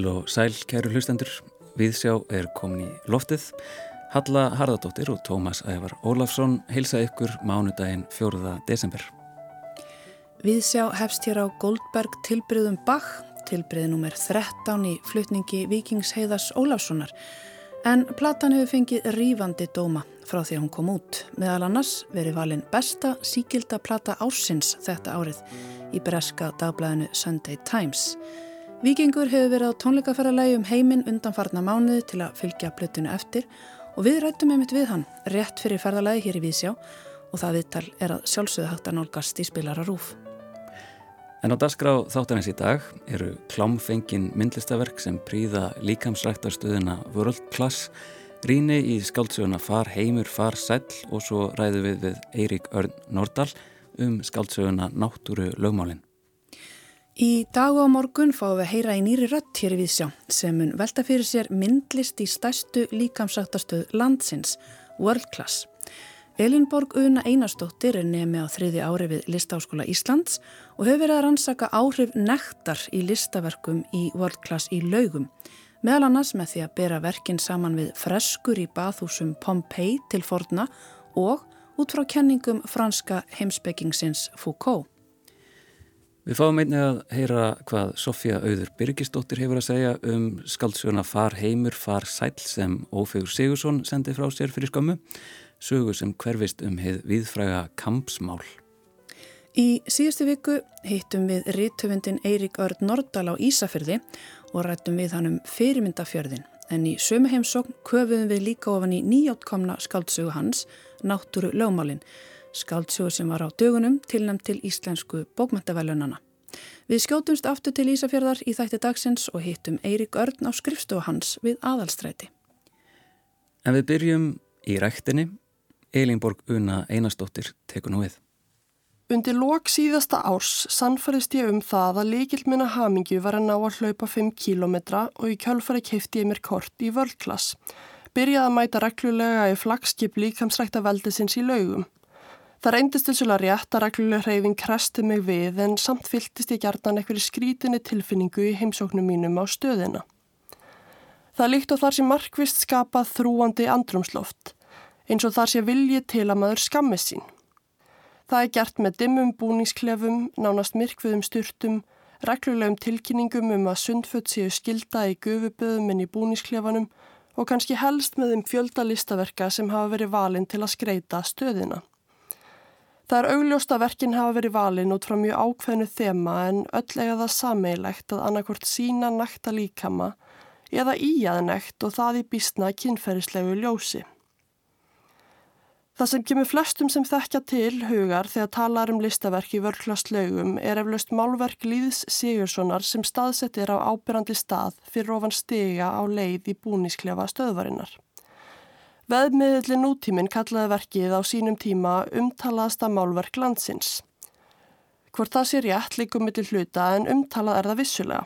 Heil og sæl, kæru hlustendur. Viðsjá er komin í loftið. Halla Harðardóttir og Tómas Ævar Ólafsson heilsa ykkur mánudaginn 4. desember. Viðsjá hefst hér á Goldberg tilbyrðum Bach, tilbyrði nummer 13 í flutningi Vikings Heiðars Ólafssonar. En platan hefur fengið rífandi dóma frá því að hún kom út. Meðal annars verið valin besta síkilda plata ársins þetta árið í breska dagblæðinu Sunday Times. Vikingur hefur verið á tónleikaferðalagi um heiminn undanfarna mánuði til að fylgja blötinu eftir og við rættum einmitt við hann rétt fyrir ferðalagi hér í Vísjá og það viðtal er að sjálfsögðu hægt að nálgast í spilara rúf. En á dasgrá þáttanins í dag eru klámfengin myndlistaverk sem príða líkamsræktarstöðuna World Class, ríni í skáldsöguna Far heimur, far sæl og svo ræðu við við Eirík Örn Nordal um skáldsöguna Náttúru lögmálinn. Í dag og morgun fáum við heyra í nýri rött hér í Vísjá sem mun velta fyrir sér myndlist í stærstu líkamsrættastöð landsins, World Class. Elinborg Una Einarstóttir er nemi á þriði ári við Listáskóla Íslands og hefur verið að rannsaka áhrif nektar í listaverkum í World Class í laugum. Meðal annars með því að bera verkin saman við freskur í bathúsum Pompeii til forna og út frá kenningum franska heimsbyggingsins Foucault. Við fáum einnig að heyra hvað Sofja Auður Byrkistóttir hefur að segja um skaldsöguna Far heimur, far sæl sem Ófegur Sigursson sendi frá sér fyrir skömmu, sögu sem hverfist um heið viðfræga kampsmál. Í síðustu viku hittum við rítöfundin Eirík Örd Nordal á Ísafyrði og rættum við hann um fyrirmyndafjörðin en í sömu heimsókn köfuðum við líka ofan í nýjáttkomna skaldsögu hans, Náttúru lögmálinn skáldsjóð sem var á dögunum tilnæmt til íslensku bókmæntavelunana. Við skjótumst aftur til Ísafjörðar í þætti dagsins og hittum Eirik Örn á skrifstofu hans við aðalstræti. En við byrjum í ræktinni. Elingborg Una Einarstóttir tekur nú við. Undir lok síðasta árs sannfærist ég um það að líkil minna hamingju var að ná að hlaupa 5 kílometra og í kjölfari keifti ég mér kort í völdklass. Byrjaði að mæta reglulega í flagskip líkamsrækta veldisins í laugum. Það reyndist þessulega rétt að reglulega hreyfing kresti mig við en samt fyltist ég gertan eitthvað skrítinni tilfinningu í heimsóknum mínum á stöðina. Það líkt og þar sem markvist skapað þrúandi andrumsloft, eins og þar sé vilji til að maður skammist sín. Það er gert með dimmum búningsklefum, nánast myrkviðum styrtum, reglulegum tilkynningum um að sundfött séu skilda í gufuböðum en í búningsklefanum og kannski helst með þeim fjölda listaverka sem hafa verið valin til að skreita stöðina. Það er augljóst að verkin hafa verið valin út frá mjög ákveðnu þema en öll eiga það sameilegt að annarkort sína nækta líkama eða íaðnægt og það í býstna kynferðislegu ljósi. Það sem kemur flestum sem þekkja til hugar þegar talar um listaverk í vörklast lögum er eflaust málverk Líðs Sigurssonar sem staðsettir á ábyrrandi stað fyrir ofan stiga á leið í búnisklefa stöðvarinnar. Veðmiðli nútíminn kallaði verkið á sínum tíma umtalaðasta málverk landsins. Hvort það sé rétt líkum millir hluta en umtalað er það vissulega.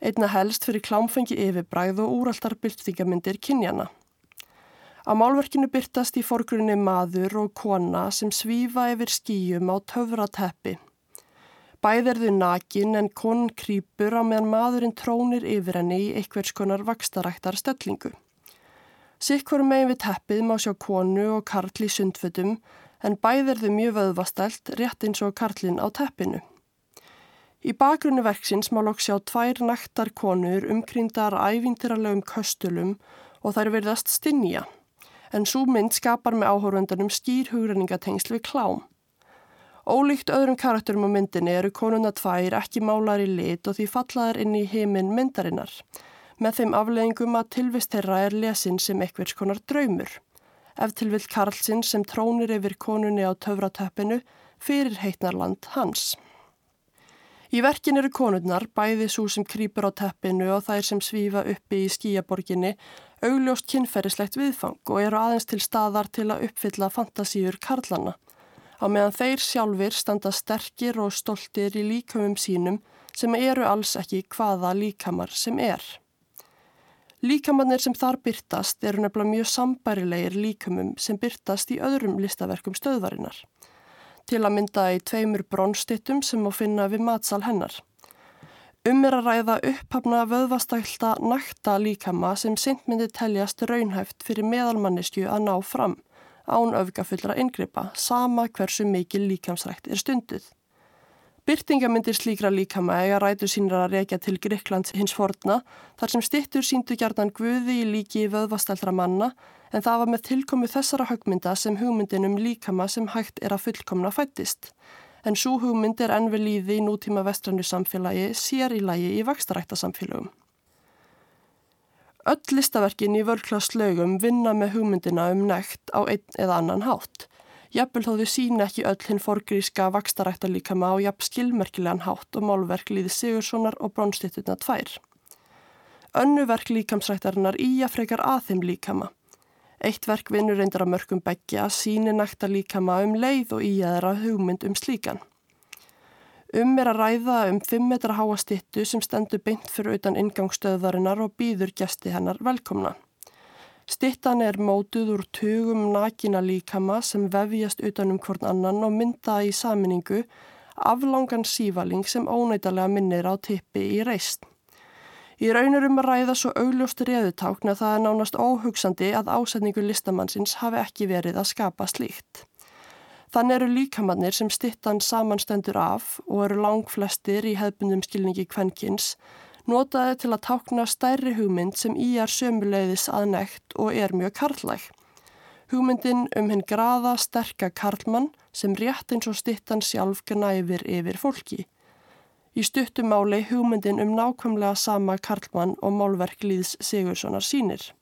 Einna helst fyrir klámfengi yfirbræð og úraldar byrtingamindir kynjana. Á málverkinu byrtast í forgrunni maður og kona sem svífa yfir skíjum á töfrateppi. Bæðirðu nakin en konun krýpur á meðan maðurinn trónir yfir henni í einhvers konar vakstaræktar stöllingu. Sikkur megin við teppið má sjá konu og karl í sundfötum en bæðir þau mjög vöðvastælt rétt eins og karlinn á teppinu. Í bakgrunni verksins má lók sjá tvær naktar konur umkryndar ævindirarlegum köstulum og þær verðast stinja en svo mynd skapar með áhórundunum skýrhugrenningatengsl við klám. Ólíkt öðrum karakterum á myndinni eru konuna tvær ekki málar í lit og því fallaðar inn í heiminn myndarinnar með þeim afleggingum að tilvist þeirra er lesin sem ekkvers konar draumur. Ef tilvill Karlsson sem trónir yfir konunni á töfratöppinu fyrir heitnarland hans. Í verkin eru konurnar, bæði svo sem krýpur á teppinu og þær sem svífa uppi í skíaborginni, augljóst kynferðislegt viðfang og eru aðeins til staðar til að uppfylla fantasíur Karlana. Á meðan þeir sjálfur standa sterkir og stoltir í líkamum sínum sem eru alls ekki hvaða líkamar sem er. Líkamannir sem þar byrtast eru nefnilega mjög sambærilegir líkamum sem byrtast í öðrum listaverkum stöðvarinnar. Til að mynda í tveimur brónstittum sem má finna við matsal hennar. Um er að ræða upphafna vöðvastælta nakta líkama sem sint myndi teljast raunhæft fyrir meðalmannisku að ná fram án öfgafullra yngripa, sama hversu mikil líkamsrækt er stunduð. Byrtingamindir slíkra líkama eiga rætu sínir að reykja til Gríklands hins forna þar sem stittur síndu gjarnan guði í líki vöðvastæltra manna en það var með tilkomu þessara högmynda sem hugmyndin um líkama sem hægt er að fullkomna fættist en svo hugmynd er enn við líði í nútíma vestrannu samfélagi sér í lagi í vakstarækta samfélagum. Öll listaverkin í vörklaslaugum vinna með hugmyndina um nekt á einn eða annan hátt. Jafnvel þó þau sína ekki öll hinn forgríska vakstarækta líkama á jafn skilmerkilegan hátt og málverk líði Sigurssonar og Brónstitturna tvær. Önnu verk líkamsræktarinnar í að frekar að þeim líkama. Eitt verk vinnur reyndar að mörgum begja síni nækta líkama um leið og í aðra hugmynd um slíkan. Um er að ræða um 5 metra háa stittu sem stendur beint fyrir utan ingangsstöðvarinnar og býður gæsti hennar velkomna. Stittan er mótuð úr tugum nakina líkama sem vefjast utanum hvorn annan og mynda í saminningu aflangan sívaling sem ónætalega minnir á tippi í reist. Í raunurum að ræða svo augljóst reðutákn að það er nánast óhugsandi að ásetningu listamannsins hafi ekki verið að skapa slíkt. Þann eru líkamannir sem stittan samanstendur af og eru lang flestir í hefbundum skilningi kvenkins notaði til að tákna stærri hugmynd sem í er sömuleiðis aðnægt og er mjög karlæg. Hugmyndin um hinn graða sterka karlmann sem rétt eins og stittan sjálf gnæfir yfir fólki. Í stuttumáli hugmyndin um nákvæmlega sama Karlmann og málverk Líðs Sigurssonar sínir.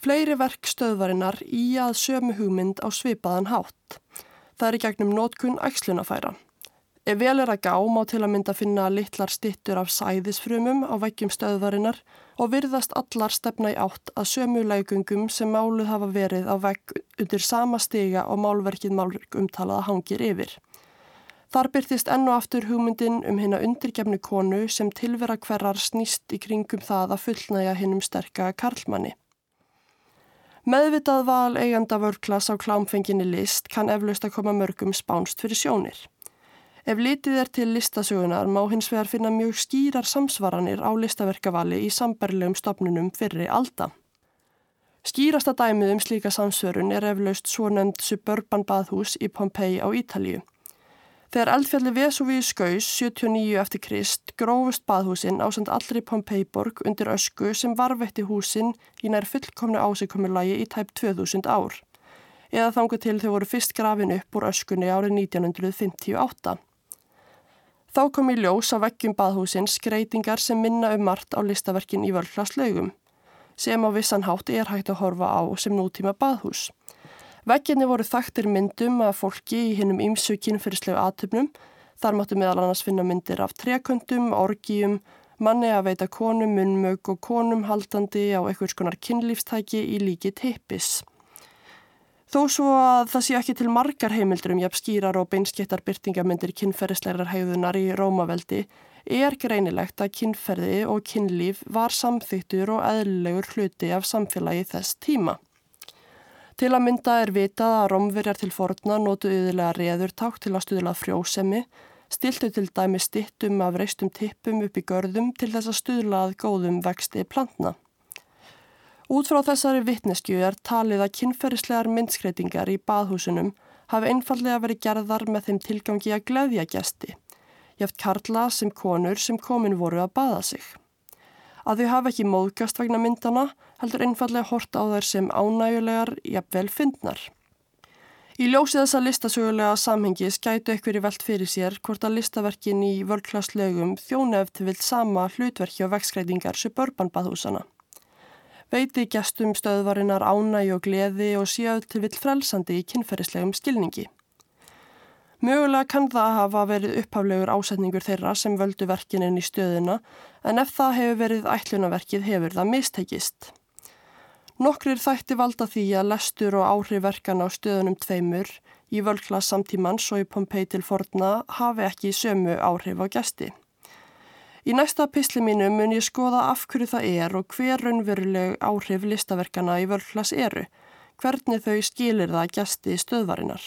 Fleiri verk stöðvarinnar í að sömu hugmynd á svipaðan hátt. Það er gegnum nótkun ægslunafæra. Ef vel er að gá má til að mynda finna litlar stittur af sæðisfrumum á vækjum stöðvarinnar og virðast allar stefna í átt að sömu laugungum sem máluð hafa verið á vegg undir sama stiga og málverkið málverk umtalaða hangir yfir. Þar byrtist enn og aftur hugmyndin um hérna undirgefni konu sem tilvera hverjar snýst í kringum það að fullnæja hinnum sterka karlmanni. Meðvitað val eiganda vörklas á klámfenginni list kann eflaust að koma mörgum spánst fyrir sjónir. Ef litið er til listasögunar má hins vegar finna mjög skýrar samsvaranir á listaverkavali í sambarlegum stopnunum fyrir alda. Skýrasta dæmið um slíka samsverun er eflaust svo nefnd suburban baðhús í Pompeii á Ítalíu. Þegar eldfjalli Vesúvíu skaus 79 eftir Krist grófust baðhúsin ásand allri Pompeiborg undir ösku sem varvetti húsin í nær fullkomnu ásíkomulagi í tæp 2000 ár. Eða þangu til þau voru fyrst grafin upp úr öskunni árið 1958. Þá kom í ljós á veggjum baðhúsin skreitingar sem minna um margt á listaverkin í vörklaslaugum, sem á vissan hátt er hægt að horfa á sem nútíma baðhús. Vegginni voru þaktir myndum af fólki í hinnum ýmsu kynferðislegu aðtöfnum. Þar máttu meðal annars finna myndir af treköndum, orgíum, manni að veita konum, munmög og konum haldandi á einhvers konar kynlífstæki í líki teipis. Þó svo að það sé ekki til margar heimildur um jafn skýrar og beinskettar byrtingamindir kynferðislegar hegðunar í Rómaveldi er greinilegt að kynferði og kynlíf var samþýttur og eðlilegur hluti af samfélagi þess tíma. Til að mynda er vitað að romverjar til forna nótu yðurlega reðurták til að stuðla frjósemi, stiltu til dæmi stittum af reistum tippum upp í görðum til þess að stuðla að góðum vexti plantna. Út frá þessari vittneskju er talið að kynferðislegar myndskreitingar í baðhúsunum hafi einfallega verið gerðar með þeim tilgangi að glöðja gæsti, jáft karla sem konur sem komin voru að baða sig að þau hafa ekki móðgast vegna myndana heldur einfallega hort á þær sem ánægulegar jafnvel fyndnar. Í ljósið þessa listasögulega samhengi skætu ekkur í velt fyrir sér hvort að listaverkin í vörklaslaugum þjóna eftir vilt sama hlutverki og vexskreitingar suburbanbaðhúsana. Veiti gestum stöðvarinnar ánægi og gleði og séu til vilt frelsandi í kynferðislegum skilningi. Mögulega kann það hafa verið upphaflegur ásetningur þeirra sem völdu verkinin í stöðuna en ef það hefur verið ætlunaverkið hefur það mistekist. Nokkrir þætti valda því að lestur og áhrif verkan á stöðunum tveimur í völdklas samtímans og í Pompei til forna hafi ekki sömu áhrif á gæsti. Í næsta pisli mínu mun ég skoða af hverju það er og hver raunveruleg áhrif listaverkana í völdklas eru, hvernig þau skilir það gæsti stöðvarinnar.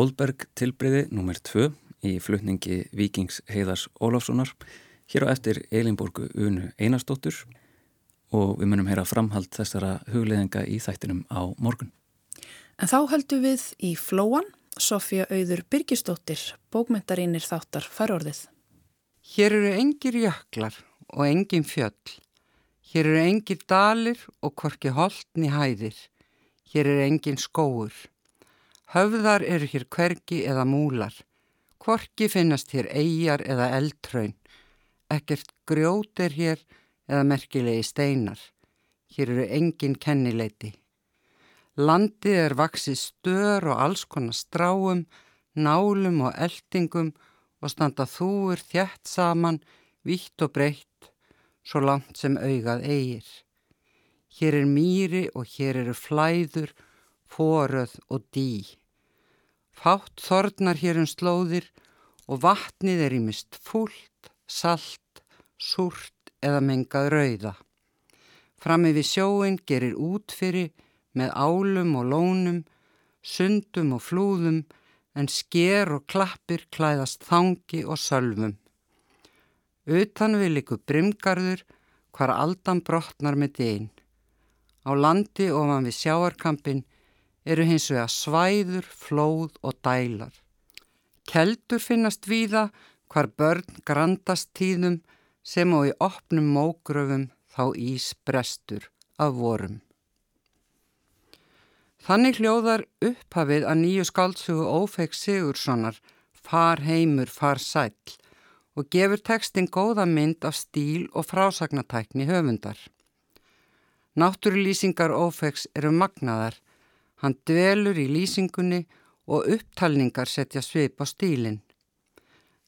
Goldberg tilbreyði nr. 2 í flutningi Víkings Heiðars Ólafssonar hér á eftir Elinborgu Unu Einarstóttur og við munum heyra framhald þessara hugleðinga í þættinum á morgun. En þá höldum við í Flóan, Sofja Auður Byrkistóttir, bókmyndarínir þáttar farorðið. Hér eru engir jöklar og engin fjöll. Hér eru engir dalir og korki holdni hæðir. Hér eru engin skóur. Höfðar eru hér hvergi eða múlar. Korki finnast hér eigjar eða eldtraun. Ekkert grjót er hér eða merkilegi steinar. Hér eru engin kennileiti. Landið er vaksið stör og alls konar stráum, nálum og eldingum og standa þúur þjætt saman, vítt og breytt, svo langt sem augað eigir. Hér er mýri og hér eru flæður, foröð og dý. Fátt þornar hér um slóðir og vatnið er í mist fullt, salt, súrt eða mengað rauða. Frammi við sjóin gerir útfyrir með álum og lónum, sundum og flúðum en sker og klappir klæðast þangi og sölvum. Utan við liku brimgarður hvar aldan brotnar með dýn. Á landi ofan við sjáarkampin eru hins vega svæður, flóð og dælar. Keldur finnast víða hvar börn grandast tíðum sem og í opnum mógröfum þá ís brestur af vorum. Þannig hljóðar upphafið að nýju skaldsugu Ófeik Sigurssonar Far heimur, far sæl og gefur tekstin góða mynd af stíl og frásagnatækni höfundar. Náttúrulýsingar Ófeiks eru magnaðar Hann dvelur í lýsingunni og upptalningar setja svip á stílinn.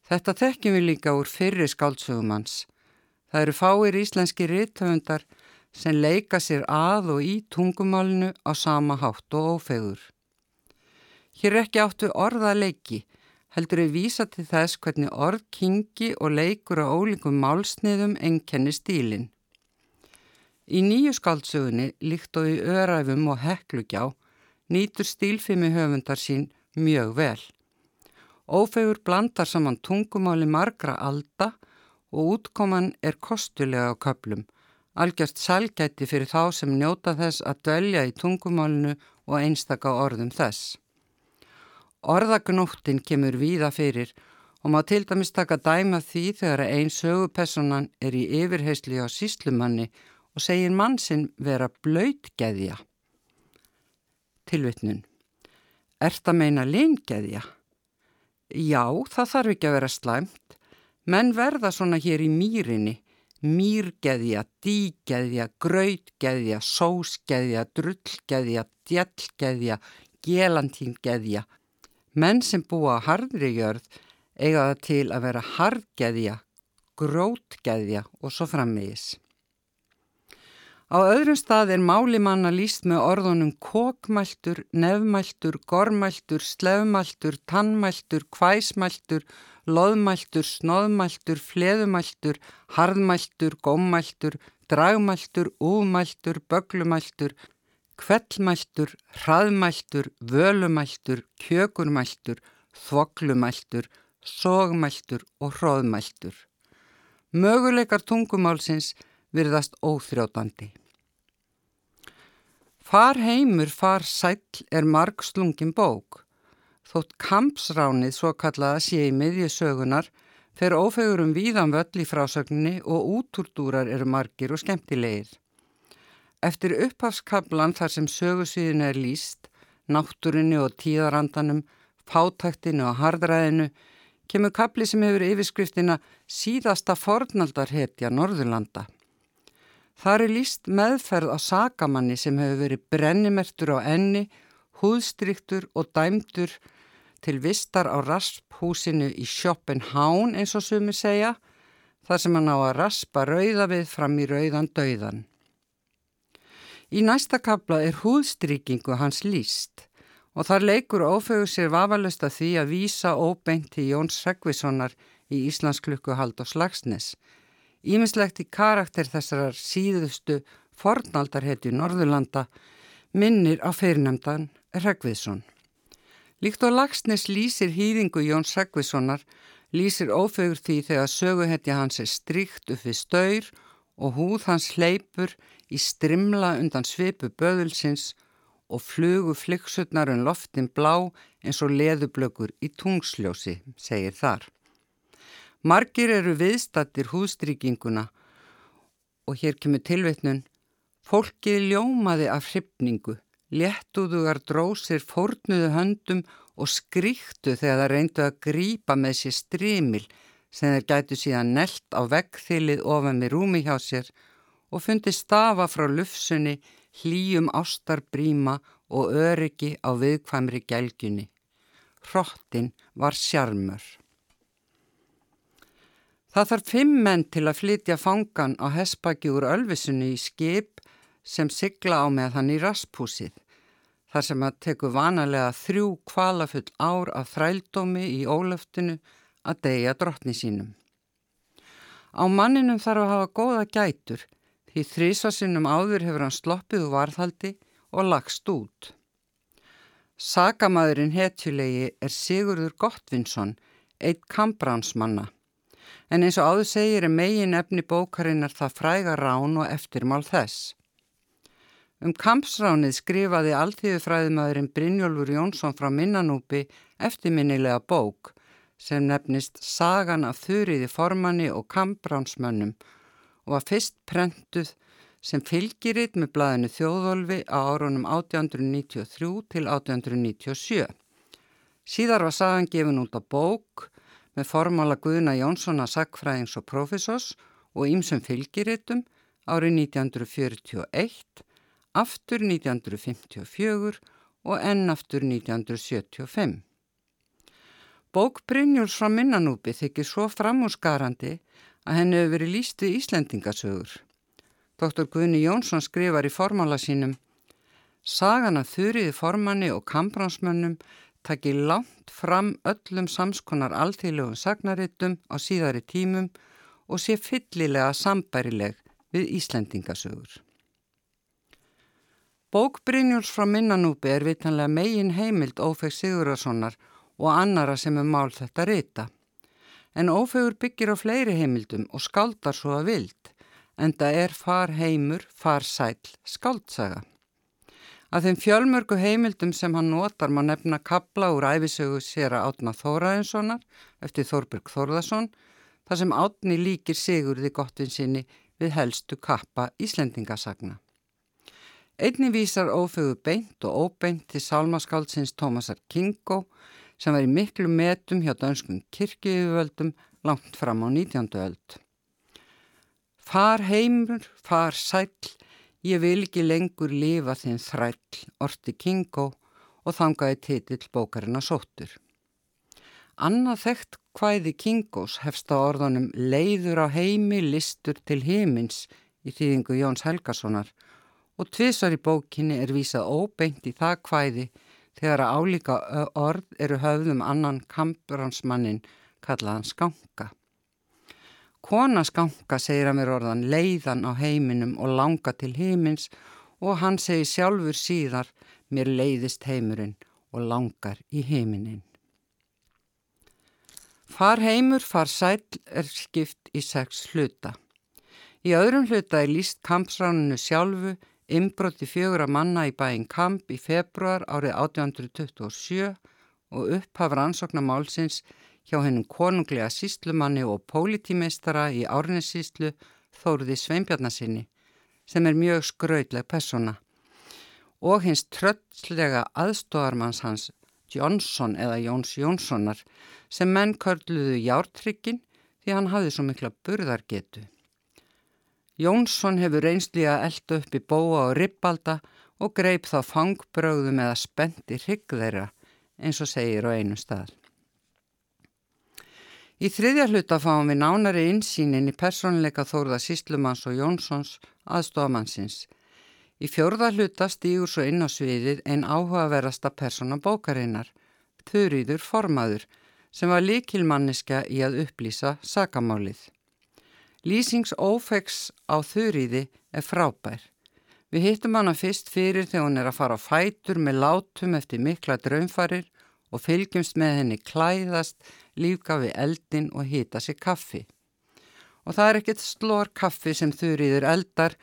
Þetta þekkjum við líka úr fyrri skáldsögumans. Það eru fáir íslenski rítöfundar sem leika sér að og í tungumálinu á sama hátt og ófegur. Hér er ekki áttu orða leiki, heldur við vísa til þess hvernig orð kingi og leikur á ólíkum málsniðum enkenni stílinn. Í nýju skáldsögunni líkt og í öræfum og heklugjá nýtur stílfimi höfundar sín mjög vel. Ófegur blandar saman tungumáli margra alda og útkoman er kostulega á köplum, algjört sælgæti fyrir þá sem njóta þess að dvelja í tungumálinu og einstaka orðum þess. Orðagnóttin kemur víða fyrir og má til dæmis taka dæma því þegar einn sögupersonan er í yfirheysli á síslumanni og segir mann sinn vera blöytgeðja. Tilvittnun. Ert að meina lingeðja? Já, það þarf ekki að vera slæmt. Menn verða svona hér í mýrinni. Mýrgeðja, dígeðja, grautgeðja, sósgeðja, drullgeðja, djellgeðja, gelantíngeðja. Menn sem búa á hardri jörð eiga það til að vera hardgeðja, grótgeðja og svo frammiðis. Á öðrum stað er málimanna líst með orðunum kokmæltur, nefmæltur, gormæltur, slefmæltur, tannmæltur, kvæsmæltur, loðmæltur, snoðmæltur, fleðumæltur, harðmæltur, gómmæltur, dragmæltur, úmæltur, böglumæltur, kvellmæltur, hraðmæltur, völumæltur, kjökurmæltur, þvoglumæltur, sogmæltur og hróðmæltur. Möguleikar tungumálsins virðast óþrjótandi. Far heimur, far sæll er margslungin bók. Þótt kampsránið svo kallaða sé í miðjusögunar fer ófegur um víðan völl í frásögninni og útúrdúrar eru margir og skemmtilegir. Eftir upphafskablan þar sem sögusvíðinu er líst, náttúrinni og tíðarandanum, fátæktinu og hardræðinu, kemur kabli sem hefur yfirskriftina síðasta fornaldarhetja Norðurlanda. Það er líst meðferð á sakamanni sem hefur verið brennimertur á enni, húðstryktur og dæmdur til vistar á rasphúsinu í Schopenhán eins og sumi segja, þar sem hann á að raspa rauða við fram í rauðan dauðan. Í næsta kabla er húðstrykingu hans líst og þar leikur ófögur sér vafalust að því að vísa óbeint til Jóns Segvissonar í Íslandsklukku Hald og Slagsnes Ímislegt í karakter þessarar síðustu fornaldarhetju Norðurlanda minnir á fyrirnemdan Rekviðsson. Líkt og Lagsnes lýsir hýðingu Jón Sækvissonar, lýsir ófegur því þegar söguhetja hans er stríkt upp við staur og húð hans hleypur í strimla undan svipu böðulsins og flugu flyksutnar um loftin blá eins og leðublökur í tungsljósi, segir þar. Margir eru viðstattir húðstrykinguna og hér kemur tilvetnun, fólkið ljómaði af hrypningu léttuðugar drósir fórnuðu höndum og skríktu þegar það reyndu að grípa með sér strímil sem þeir gætu síðan nelt á veggþilið ofan með rúmi hjá sér og fundi stafa frá lufsunni, hlýjum ástarbríma og öryggi á viðkvæmri gælgjunni. Hrottin var sjarmur. Það þarf fimm menn til að flytja fangan á hespaki úr ölvisunni í skip sem sigla á með hann í raspúsið þar sem að teku vanalega þrjú kvalafull ár af þrældómi í ólöftinu að deyja drottni sínum. Á manninum þarf að hafa góða gætur því þrísvarsinnum áður hefur hann sloppið úr varðhaldi og lagst út. Sagamæðurinn hetjulegi er Sigurður Gottvinsson, eitt kampránsmanna. En eins og áður segir er megin efni bókarinnar það fræga rán og eftirmál þess. Um kampsránið skrifaði alltíðufræðumæðurinn Brynjólfur Jónsson frá Minnanúpi eftirminnilega bók sem nefnist Sagan af þurriði formanni og kampránsmönnum og var fyrst prentuð sem fylgiritt með blæðinu Þjóðolfi á árunum 1893 til 1897. Síðar var sagan gefin út á bók með formála Guðna Jónssona Sackfræðings og Professors og ýmsum fylgirittum árið 1941 aftur 1954 og enn aftur 1975. Bók Brynjúls frá Minnanúpi þykir svo framúrskarandi að henni hefur verið líst við Íslendingasögur. Dr. Guðni Jónsson skrifar í formála sínum Sagana þurriði formanni og kampránsmönnum takir langt fram öllum samskonar alþýðlegum sagnarittum á síðari tímum og sé fyllilega sambærileg við Íslendingasögur. Bók Brynjóls frá Minnanúpi er vitanlega megin heimild Ófeg Sigurðarssonar og annara sem er mál þetta rita. En Ófegur byggir á fleiri heimildum og skaldar svo að vild, en það er far heimur, far sæl, skaldsaga. Að þeim fjölmörgu heimildum sem hann notar má nefna kabla úr æfisögu sér að átna Þóraðinssonar eftir Þórbjörg Þórðarsson, þar sem átni líkir Sigurði gottinsinni við helstu kappa Íslendingasagna. Einni vísar ófögu beint og óbeint til sálmaskáldsins Tómasar Kingo sem var í miklu metum hjá dönskun kirkjuðuvöldum langt fram á 19. öld. Far heimur, far sæl, ég vil ekki lengur lifa þinn þræll, orti Kingo og þangaði titill bókarina sóttur. Annað þekkt hvæði Kingos hefst á orðunum leiður á heimi listur til heimins í þýðingu Jóns Helgasonar og tvísar í bókinni er vísað óbeint í það kvæði þegar að álíka orð eru höfðum annan kampuransmannin kallaðan skanka. Kona skanka segir að mér orðan leiðan á heiminum og langa til heimins og hann segir sjálfur síðar mér leiðist heimurinn og langar í heiminin. Far heimur, far sæl er skipt í sex hluta. Í öðrum hluta er líst kampsránunu sjálfu Inbroti fjögur að manna í bæinn Kamp í februar árið 1827 og upphaf rannsóknar málsins hjá hennum konunglega síslumanni og pólitímeistara í árnissíslu Þóruði Sveinbjarnasinni sem er mjög skraudleg persona og hins tröllslega aðstóðarmanns hans Jónsson eða Jóns Jónssonar sem menn körluðu jártrykkin því hann hafði svo mikla burðargetu. Jónsson hefur reynslið að elda upp í bóa og rippalda og greip þá fangbröðum eða spendi hrygg þeirra eins og segir á einu stað. Í þriðja hluta fáum við nánari insýnin í personleika Þórða Síslumanns og Jónssons aðstofamannsins. Í fjörða hluta stýgur svo inn á sviðið einn áhugaverasta persona bókarinnar, Þurriður Formaður, sem var líkilmanniska í að upplýsa sakamálið. Lýsings ófegs á þurriði er frábær. Við hittum hana fyrst fyrir þegar hún er að fara á fætur með látum eftir mikla draumfarir og fylgjumst með henni klæðast, lífgafi eldin og hýta sér kaffi. Og það er ekkert slór kaffi sem þurriður eldar,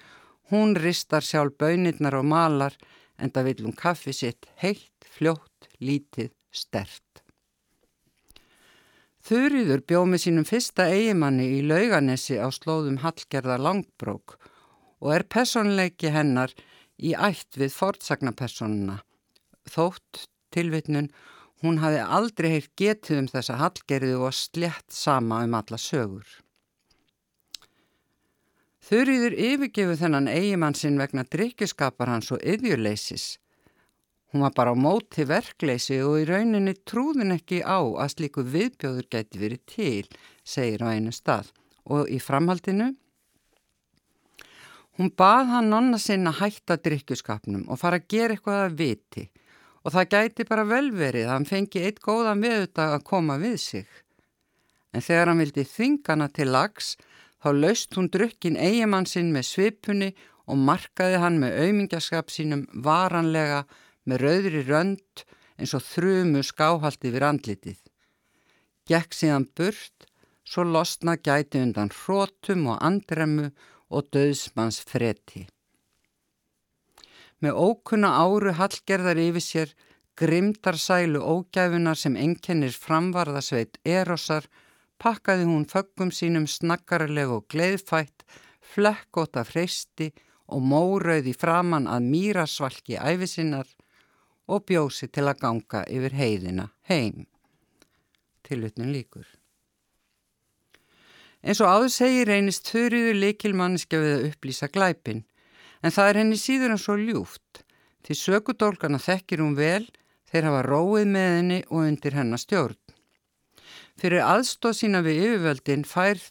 hún ristar sjálf bönirnar og malar en það vil hún kaffi sitt heitt, fljótt, lítið, stert. Þurriður bjóð með sínum fyrsta eigimanni í lauganesi á slóðum Hallgerða Langbrók og er personleiki hennar í ætt við fortsagnapersonuna. Þótt tilvitnun hún hafi aldrei heilt getið um þessa Hallgerðu og slett sama um alla sögur. Þurriður yfirgefu þennan eigimann sinn vegna drikkjuskapar hans og yðjuleysis. Hún var bara á móti verkleysi og í rauninni trúðin ekki á að slíku viðbjóður geti verið til, segir á einu stað. Og í framhaldinu Hún bað hann nonna sinna hætta drikkjuskapnum og fara að gera eitthvað að viti og það gæti bara velverið að hann fengi eitt góðan viðutag að koma við sig. En þegar hann vildi þingana til lags þá laust hún drukkin eigimann sinn með svipunni og markaði hann með auðmingjaskap sínum varanlega með rauðri rönd eins og þrumu skáhaldi við andlitið. Gekk síðan burt, svo losna gæti undan hrótum og andremmu og döðsmanns freti. Með ókunna áru hallgerðar yfir sér grimdarsælu ógæfunar sem enkennir framvarðasveit Erosar pakkaði hún föggum sínum snakkarleg og gleiðfætt, flekkóta freysti og mórauði framann að mýrasvalki æfisinnar og bjósi til að ganga yfir heiðina heim. Tilutnum líkur. Eins og áður segir reynist þurriður leikilmanniska við að upplýsa glæpin, en það er henni síður en svo ljúft, því sökudólkana þekkir hún vel, þeir hafa róið með henni og undir hennar stjórn. Fyrir aðstóð sína við yfirvöldin fær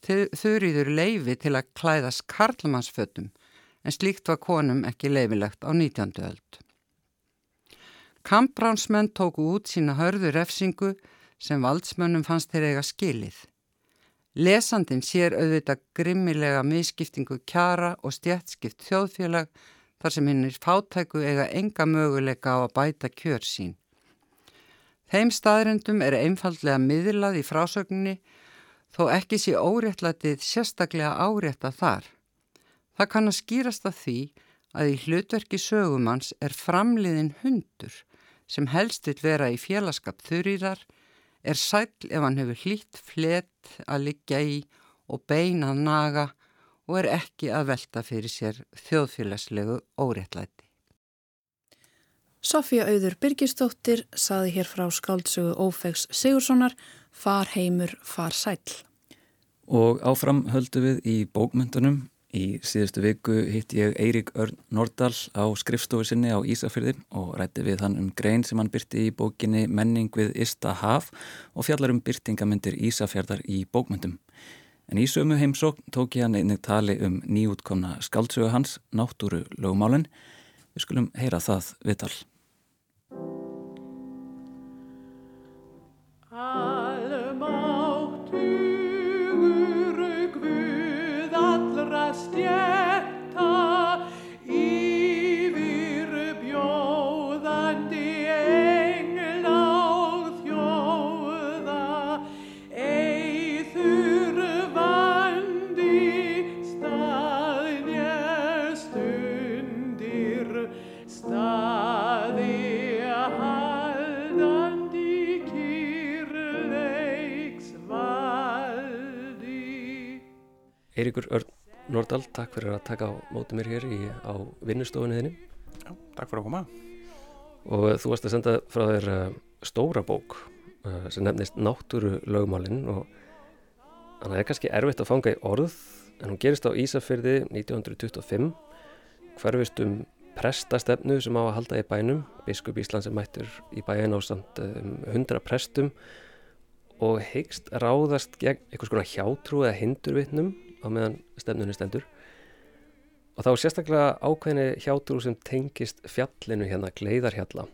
þurriður leifi til að klæðast karlmannsfötum, en slíkt var konum ekki leifilegt á 19. öld. Kampránsmenn tóku út sína hörðu refsingu sem valdsmönnum fannst þeir eiga skilið. Lesandin sér auðvitað grimmilega miskiptingu kjara og stjætskipt þjóðfélag þar sem hinn er fátæku eiga enga möguleika á að bæta kjör sín. Þeim staðrendum er einfallega miðlað í frásögninni þó ekki sé óréttlatið sérstaklega árétta þar. Það kann að skýrast að því að í hlutverki sögumanns er framliðin hundur sem helst vil vera í félagskap þurriðar er sæl ef hann hefur hlýtt flet að liggja í og beina að naga og er ekki að velta fyrir sér þjóðfélagslegu óréttlæti. Sofía Auður Birgistóttir saði hér frá skáldsögu Ófegs Sigurssonar Far heimur, far sæl. Og áfram höldu við í bókmyndunum Í síðustu viku hitt ég Eirík Örn Nordal á skrifstofu sinni á Ísafyrði og rætti við hann um grein sem hann byrti í bókinni Menning við Ista Haf og fjallar um byrtingamindir Ísafjörðar í bókmyndum. En í sömu heimsókn tók ég hann einnig tali um nýjútkomna skaldsögu hans, náttúru lögumálinn. Við skulum heyra það viðtal. Eiríkur Örn Nordal, takk fyrir að taka á mótið mér hér í, á vinnustofunni þinni. Já, takk fyrir að koma. Og þú varst að senda frá þér uh, stóra bók uh, sem nefnist Náttúru lögmálinn og það er kannski erfitt að fanga í orð en hún gerist á Ísafyrði 1925 hverfist um prestastefnu sem á að halda í bænum biskup Ísland sem mættur í bæin á samt um, 100 prestum og heikst ráðast gegn einhvers konar hjátrú eða hindurvittnum á meðan stefnunni stendur. Og þá sérstaklega ákveðinni hjátrú sem tengist fjallinu hérna gleiðarhjalla.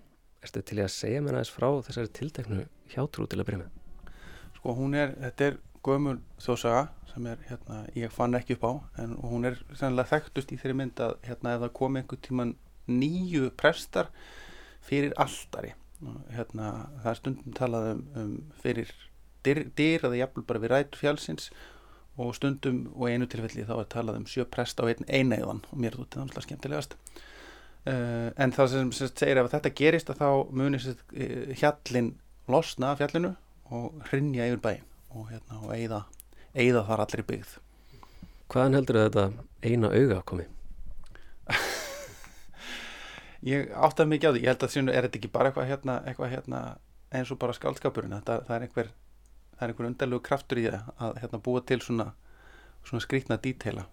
Erstu til að segja mér aðeins frá þessari tilteknu hjátrú til að byrja með? Sko hún er, þetta er gömul þjóðsaga sem er hérna, ég fann ekki upp á en hún er sannlega þekktust í þeirri mynd að hérna það komi einhver tíman nýju prestar fyrir alltari hérna, það er stundum talað um, um fyrir dyr, dyr eða jafnvel bara við rætu fjálsins og stundum og einu tilfelli þá er talað um sjö prest á einn einæðan og mér er þetta náttúrulega skemmtilegast. Uh, en það sem, sem segir ef þetta gerist að þá munir uh, hjallin losna af fjallinu og hrinja yfir bæin og, hérna, og eigða, eigða þar allir byggð. Hvaðan heldur þetta eina auga komi? ég áttaði mikið á því, ég held að þessu er þetta ekki bara eitthvað hérna, eitthvað hérna eins og bara skaldskapurinn, það, það er einhver það er einhver undarlegu kraftur í það að hérna, búa til svona, svona skrítna dítela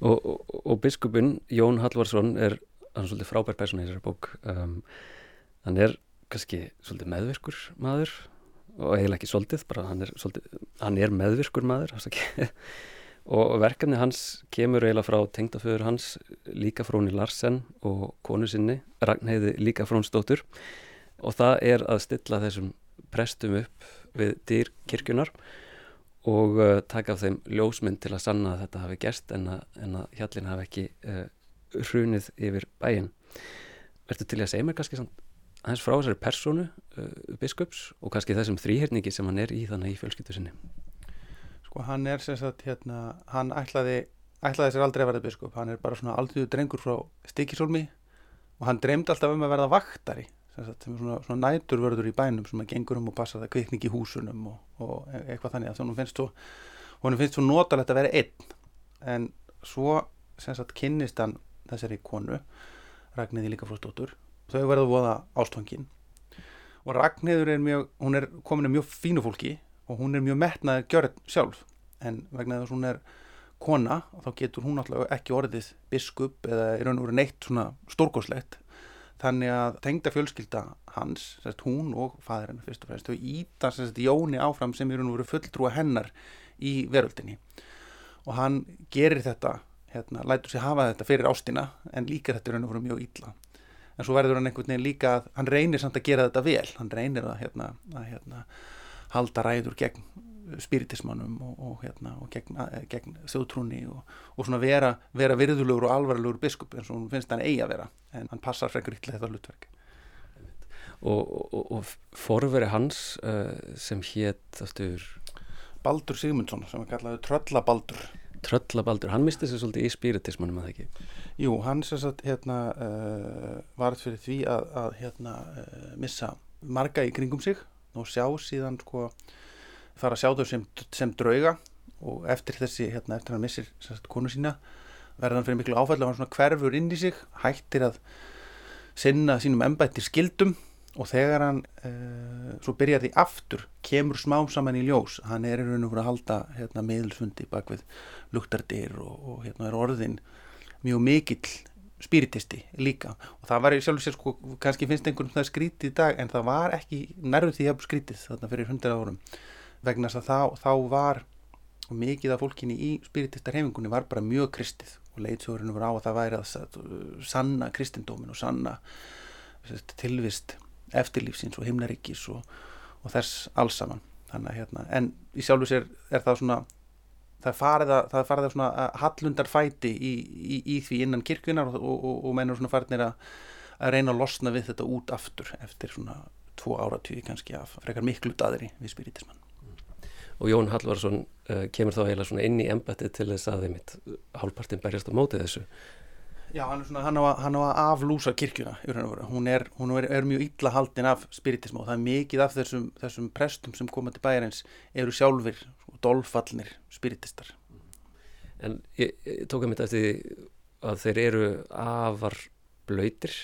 Og, og, og biskupin Jón Hallvarsson er hann er svolítið frábær persóna í þessari bók. Um, hann er kannski svolítið meðvirkur maður og eiginlega ekki svolítið, bara hann er, svolítið, hann er meðvirkur maður og verkefni hans kemur eiginlega frá tengdaföður hans líka fróni Larsen og konu sinni Ragnheiði líka frónsdóttur. Og það er að stilla þessum prestum upp við dýr kirkjunar og uh, taka af þeim ljósmynd til að sanna að þetta hafi gerst en að, en að hjallin hafi ekki uh, hrunið yfir bæin. Verður til að segja mér kannski aðeins frá þessari personu uh, biskups og kannski þessum þrýhyrningi sem hann er í þannig í fjölskyttu sinni? Sko hann er sem sagt hérna, hann ætlaði, ætlaði sér aldrei að verða biskup, hann er bara svona aldrei drengur frá stikisólmi og hann dreymdi alltaf um að verða vaktari sem er svona, svona næturvörður í bænum sem að gengur um og passa það kvikning í húsunum og, og eitthvað þannig að þannig finnst svo hún finnst svo notalegt að vera einn. En svo sagt kynnist hann þessari konu Ragnhiði líka frá stóttur þau verða voða ástfangin. Og Ragnhiður er mjög hún er komin að mjög fínu fólki og hún er mjög metnaði gjörð sjálf. En vegna þess að hún er kona og þá getur hún alltaf ekki orðið biskup eða er raun og verið neitt svona stórgóðslegt þannig að tengda fjölskylda hans, sérst, hún og fæðirinn fyrst og fremst, þau íta sérst, Jóni áfram sem eru nú verið fulltrúa hennar í veröldinni. Og hann gerir þetta hérna, lætur sér hafa þetta fyrir ástina en líka þetta er hann að vera mjög ítla en svo verður hann einhvern veginn líka að hann reynir samt að gera þetta vel, hann reynir að, hérna, að hérna, halda ræður gegn spiritismannum og, og, hérna, og gegn, gegn þjóðtrúni og, og svona vera, vera virðulegur og alvarlegur biskup eins og hún finnst hann eigi að vera en hann passar frekar ítla þetta hlutverk. Og forveri hans uh, sem hétt aftur Baldur Sigmundsson sem er kallaði Tröllabaldur. Tröllabaldur, hann misti sér svolítið í spiritismannum að það ekki? Jú, hann sem sagt hérna uh, varð fyrir því að, að hérna uh, missa marga í kringum sig og sjá síðan sko fara að sjá þau sem, sem drauga og eftir þessi, hérna, eftir hann missir sagt, konu sína, verðan fyrir miklu áfæll og hann svona hverfur inn í sig, hættir að sinna sínum embættir skildum og þegar hann uh, svo byrjar því aftur, kemur smám saman í ljós, hann er í raun og fyrir að halda hérna, meðilsfundi bak við luktardir og, og hérna er orðin mjög mikill spiritisti líka. Og það var í sjálf og sér sko, kannski finnst einhvern það skrítið í dag en það var ekki nærðu því að skrítið þarna fyrir hundra árum vegna þess að þá, þá var mikið af fólkinni í spiritistar heimingunni var bara mjög kristið og leitsjóðurinn var á að það væri að sanna kristindómin og sanna tilvist eftirlífsins og himnaríkis og, og þess alls saman. Þannig að hérna, en í sjálfu sér er það svona það farið að, það farið að svona hallundar fæti í, í, í því innan kirkunar og, og, og mennur svona farinir að, að reyna að losna við þetta út aftur eftir svona tvo áratvíði kannski af frekar miklu daðri við spiritismann og Jón Hallvarsson uh, kemur þá eiginlega svona inn í embættið til þess að þeim hálfpartin berjast á mótið þessu. Já, hann, svona, hann, á hann á að aflúsa kirkjuna hún, er, hún er, er mjög illa haldin af spiritism og það er mikið af þessum, þessum prestum sem koma til bæjarins eru sjálfur dolfallnir spiritistar. En ég, ég tók að mitt eftir að þeir eru afar blöytir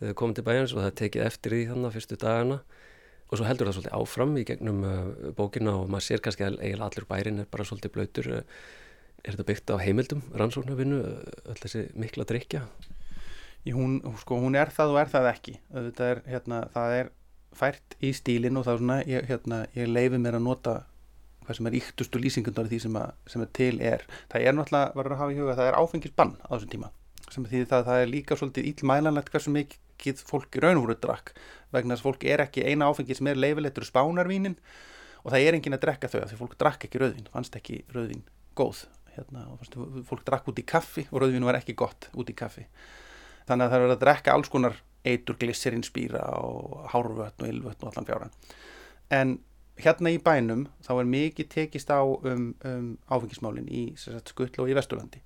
þegar þeir komið til bæjarins og það tekið eftir því þannig að fyrstu dagana og svo heldur það svolítið áfram í gegnum uh, bókina og maður sér kannski að eiginlega allur bærin er bara svolítið blöytur uh, er þetta byggt á heimildum, rannsóknarvinnu uh, öll þessi mikla drikja hún, sko, hún er það og er það ekki. Það er, hérna, það er fært í stílin og það er svona ég, hérna, ég leifi mér að nota hvað sem er yktustu lýsingundar því sem, að, sem að til er. Það er náttúrulega, verður að hafa í huga það er áfengisbann á þessum tíma sem því það, það er líka svolítið ílmælanlegt hversu mikið fólk í raunvúru drakk vegna þess að fólk er ekki eina áfengi sem er leifilegtur spánarvínin og það er engin að drekka þau því fólk drakk ekki rauðvin, fannst ekki rauðvin góð hérna, fólk drakk út í kaffi og rauðvin var ekki gott út í kaffi. Þannig að það er að drekka alls konar eitur glisserinn spýra og hárvötn og ylvötn og allan fjáran en hérna í bænum þá er mikið tekist á um, um áfengismálin í skull og í Vesturlandi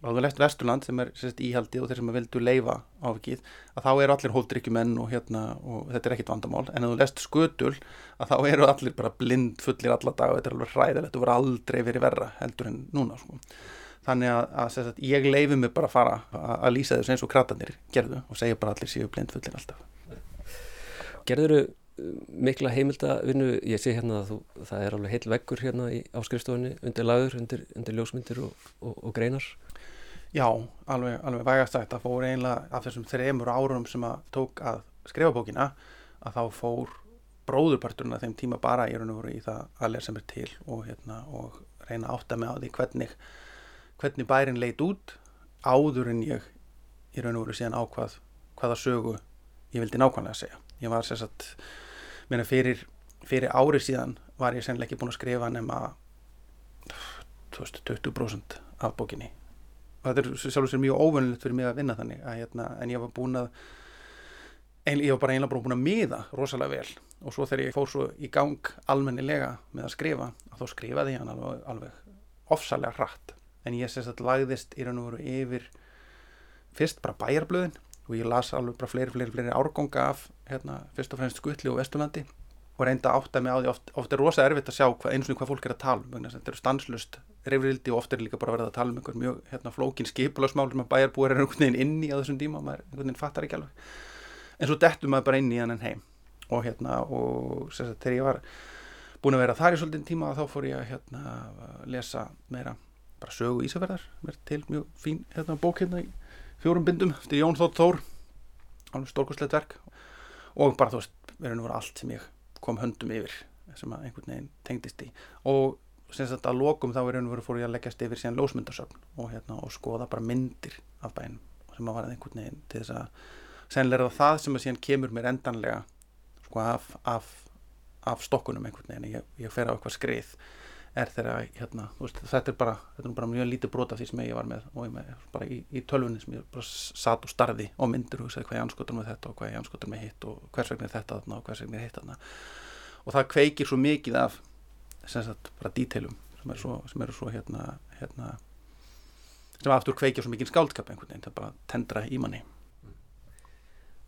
og þú lefst Vesturland sem er sagt, íhaldi og þeir sem vildu leifa áfengið að þá eru allir hóldrykkjumenn og, hérna, og þetta er ekkit vandamál en ef þú lefst skutul að þá eru allir bara blind fullir alla dag og þetta er alveg hræðilegt og voru aldrei verið verra heldur en núna sko. þannig að, að sagt, ég leifi mig bara að fara að, að lýsa þessu eins og kratanir gerðu og segja bara allir séu blind fullir alltaf Gerður þú mikla heimildavinnu, ég sé hérna að þú, það er alveg heil veggur hérna í áskrifstofunni undir lagur, undir, undir ljósmyndir og, og, og greinar. Já, alveg, alveg vægast að fór einlega af þessum þreymur árum sem að tók að skrifa bókina að þá fór bróðurparturinn að þeim tíma bara í raun og voru í það að lesa mér til og, hérna, og reyna átta með á því hvernig, hvernig bærin leit út áður en ég í raun og voru síðan ákvað hvaða sögu ég vildi nákvæmlega segja. Ég var sérsagt Meina fyrir, fyrir árið síðan var ég sennilega ekki búin að skrifa nema 20% af bókinni. Og þetta er sjálfur sér mjög óvönulegt fyrir mig að vinna þannig að, hérna, en ég var búin að ein, ég var bara einlega búin að miða rosalega vel. Og svo þegar ég fór svo í gang almennilega með að skrifa þá skrifaði ég hann alveg, alveg ofsalega hratt. En ég sést að lagðist í raun og veru yfir fyrst bara bæjarblöðin og ég las alveg bara fleiri, fleiri, fleiri árgónga af hérna, fyrst og fremst Skutli og Vesturlandi. Og reynda átt að mig á því oft, oft er rosa erfitt að sjá hva, eins og hvað fólk er að tala um þetta eru stanslust reyfrildi og oft er líka bara að verða að tala um einhver mjög hérna, flókin skipulagsmál sem að bæjarbúar er einhvern veginn inni á þessum díma og maður einhvern veginn fattar ekki alveg. En svo dettum maður bara inn í hann en heim. Og hérna og sagt, þegar ég var búin að vera þar í svolítinn tíma þá fór ég að hérna, lesa meira bara sögu Ísafjörðar mér til mjög fín hérna, bók hérna í fjórum bindum eftir Jón Þótt Þór. Alveg stórkustlegt verk. Og bara þú veist, verður nú verið allt sem ég kom höndum yfir sem að einhvern veginn tengdist í og sem sagt að lokum þá verður nú verið fór ég að leggjast yfir síðan lósmyndasögn og hérna og skoða bara myndir af bænum sem að var einhvern veginn til þess að sennilega það sem að síðan kemur mér endanlega sko af, af, af stokkunum einhvern veginn. Ég, ég fer á eitthvað skrið er þegar hérna, veist, þetta er bara, þetta er bara mjög lítið brota því sem ég var með og ég með bara í, í tölvunni sem ég bara satt og starði og myndir og hugsaði hvað ég anskotur með þetta og hvað ég anskotur með hitt og hvers vegna er þetta þarna og hvers vegna er hitt þarna. Og það kveikir svo mikið af sem sagt bara dítelum sem eru svo, sem eru svo hérna, hérna sem aftur kveikir svo mikið skáldskap einhvern veginn, það bara tendra í manni.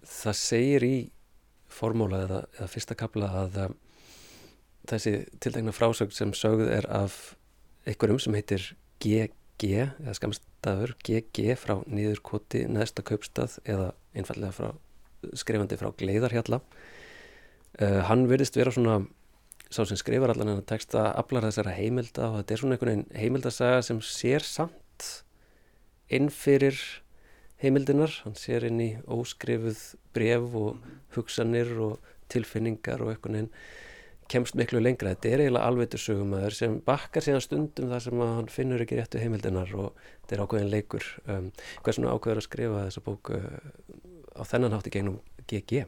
Það segir í formóla eða, eða fyrsta kapla að þessi tildegna frásögn sem sögð er af einhverjum sem heitir GG eða skamstafur GG frá nýðurkoti neðsta kaupstað eða einfallega frá skrifandi frá Gleiðarhjalla. Uh, hann verðist vera svona sá sem skrifar allan en að texta aflar þessara heimilda og þetta er svona einhvern veginn heimildasaga sem sér samt inn fyrir heimildinar, hann sér inn í óskrifuð bref og hugsanir og tilfinningar og einhvern veginn kemst miklu lengra. Þetta er eiginlega alveitur sögumæður sem bakkar síðan stundum þar sem hann finnur ekki réttu heimildinar og þetta er ákveðin leikur. Um, hvað er svona ákveður að skrifa þessa bók uh, á þennan hátt í gegnum GG?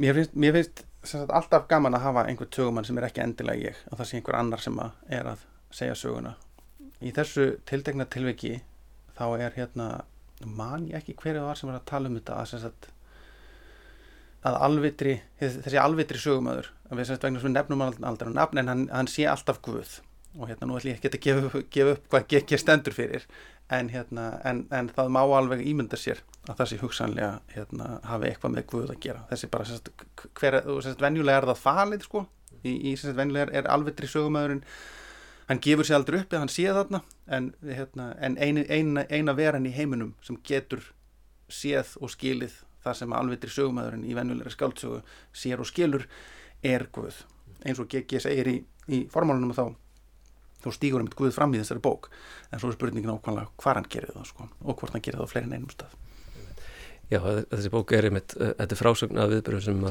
Mér finnst, mér finnst sagt, alltaf gaman að hafa einhver sögumann sem er ekki endilega ég og það sé einhver annar sem að er að segja söguna. Í þessu tiltegna tilviki þá er hérna, man ég ekki hverju það var sem var að tala um þetta að sagt, að alvitri, þessi alvitri sögumöður við semst vegna svona nefnum aldrei á nafn en hann, hann sé alltaf Guð. Og hérna nú ætlum ég ekki að gefa, gefa upp hvað ekki stendur fyrir en, hérna, en, en það má alveg ímynda sér að það sé hugsanlega hérna, hafi eitthvað með Guð að gera. Þessi bara semst, hver, semst, venjulega er það falið sko. Í, í semst venjulega er alvitri sögumöðurinn hann gefur sér aldrei upp eða hann sé þarna en, hérna, en eina, eina, eina veran í heiminum sem getur séð og skilið það sem alvitri sögumæðurinn í vennulegri skáldsögu sér og skilur er Guð. Eins og G.G. segir í, í formálunum þá, þá stýgur um Guð fram í þessari bók. En svo er spurningin ákvæmlega hvað hann gerir það sko, og hvort hann gerir það á fleirin einum stað. Já, þessi bók er einmitt, þetta er frásögn af viðbyrjum sem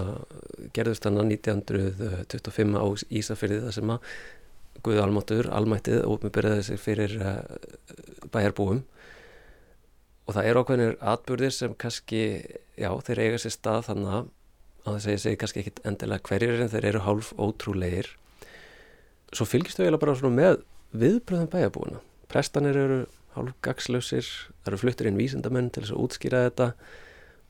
gerðust hann að 1925 á Ísafyrði það sem að Guð almáttur, almættið og uppmjöbyrjaði sig fyrir bæjarbúum og það er ákveðinir atbyrðir sem kannski, já, þeir eiga sér stað þannig að þess að ég segi kannski ekkit endilega hverjir en þeir eru hálf ótrúleir svo fylgist þau eiginlega bara svona með viðbröðum bæjarbúina prestanir eru hálf gagslausir það eru fluttir inn vísindamenn til þess að útskýra þetta.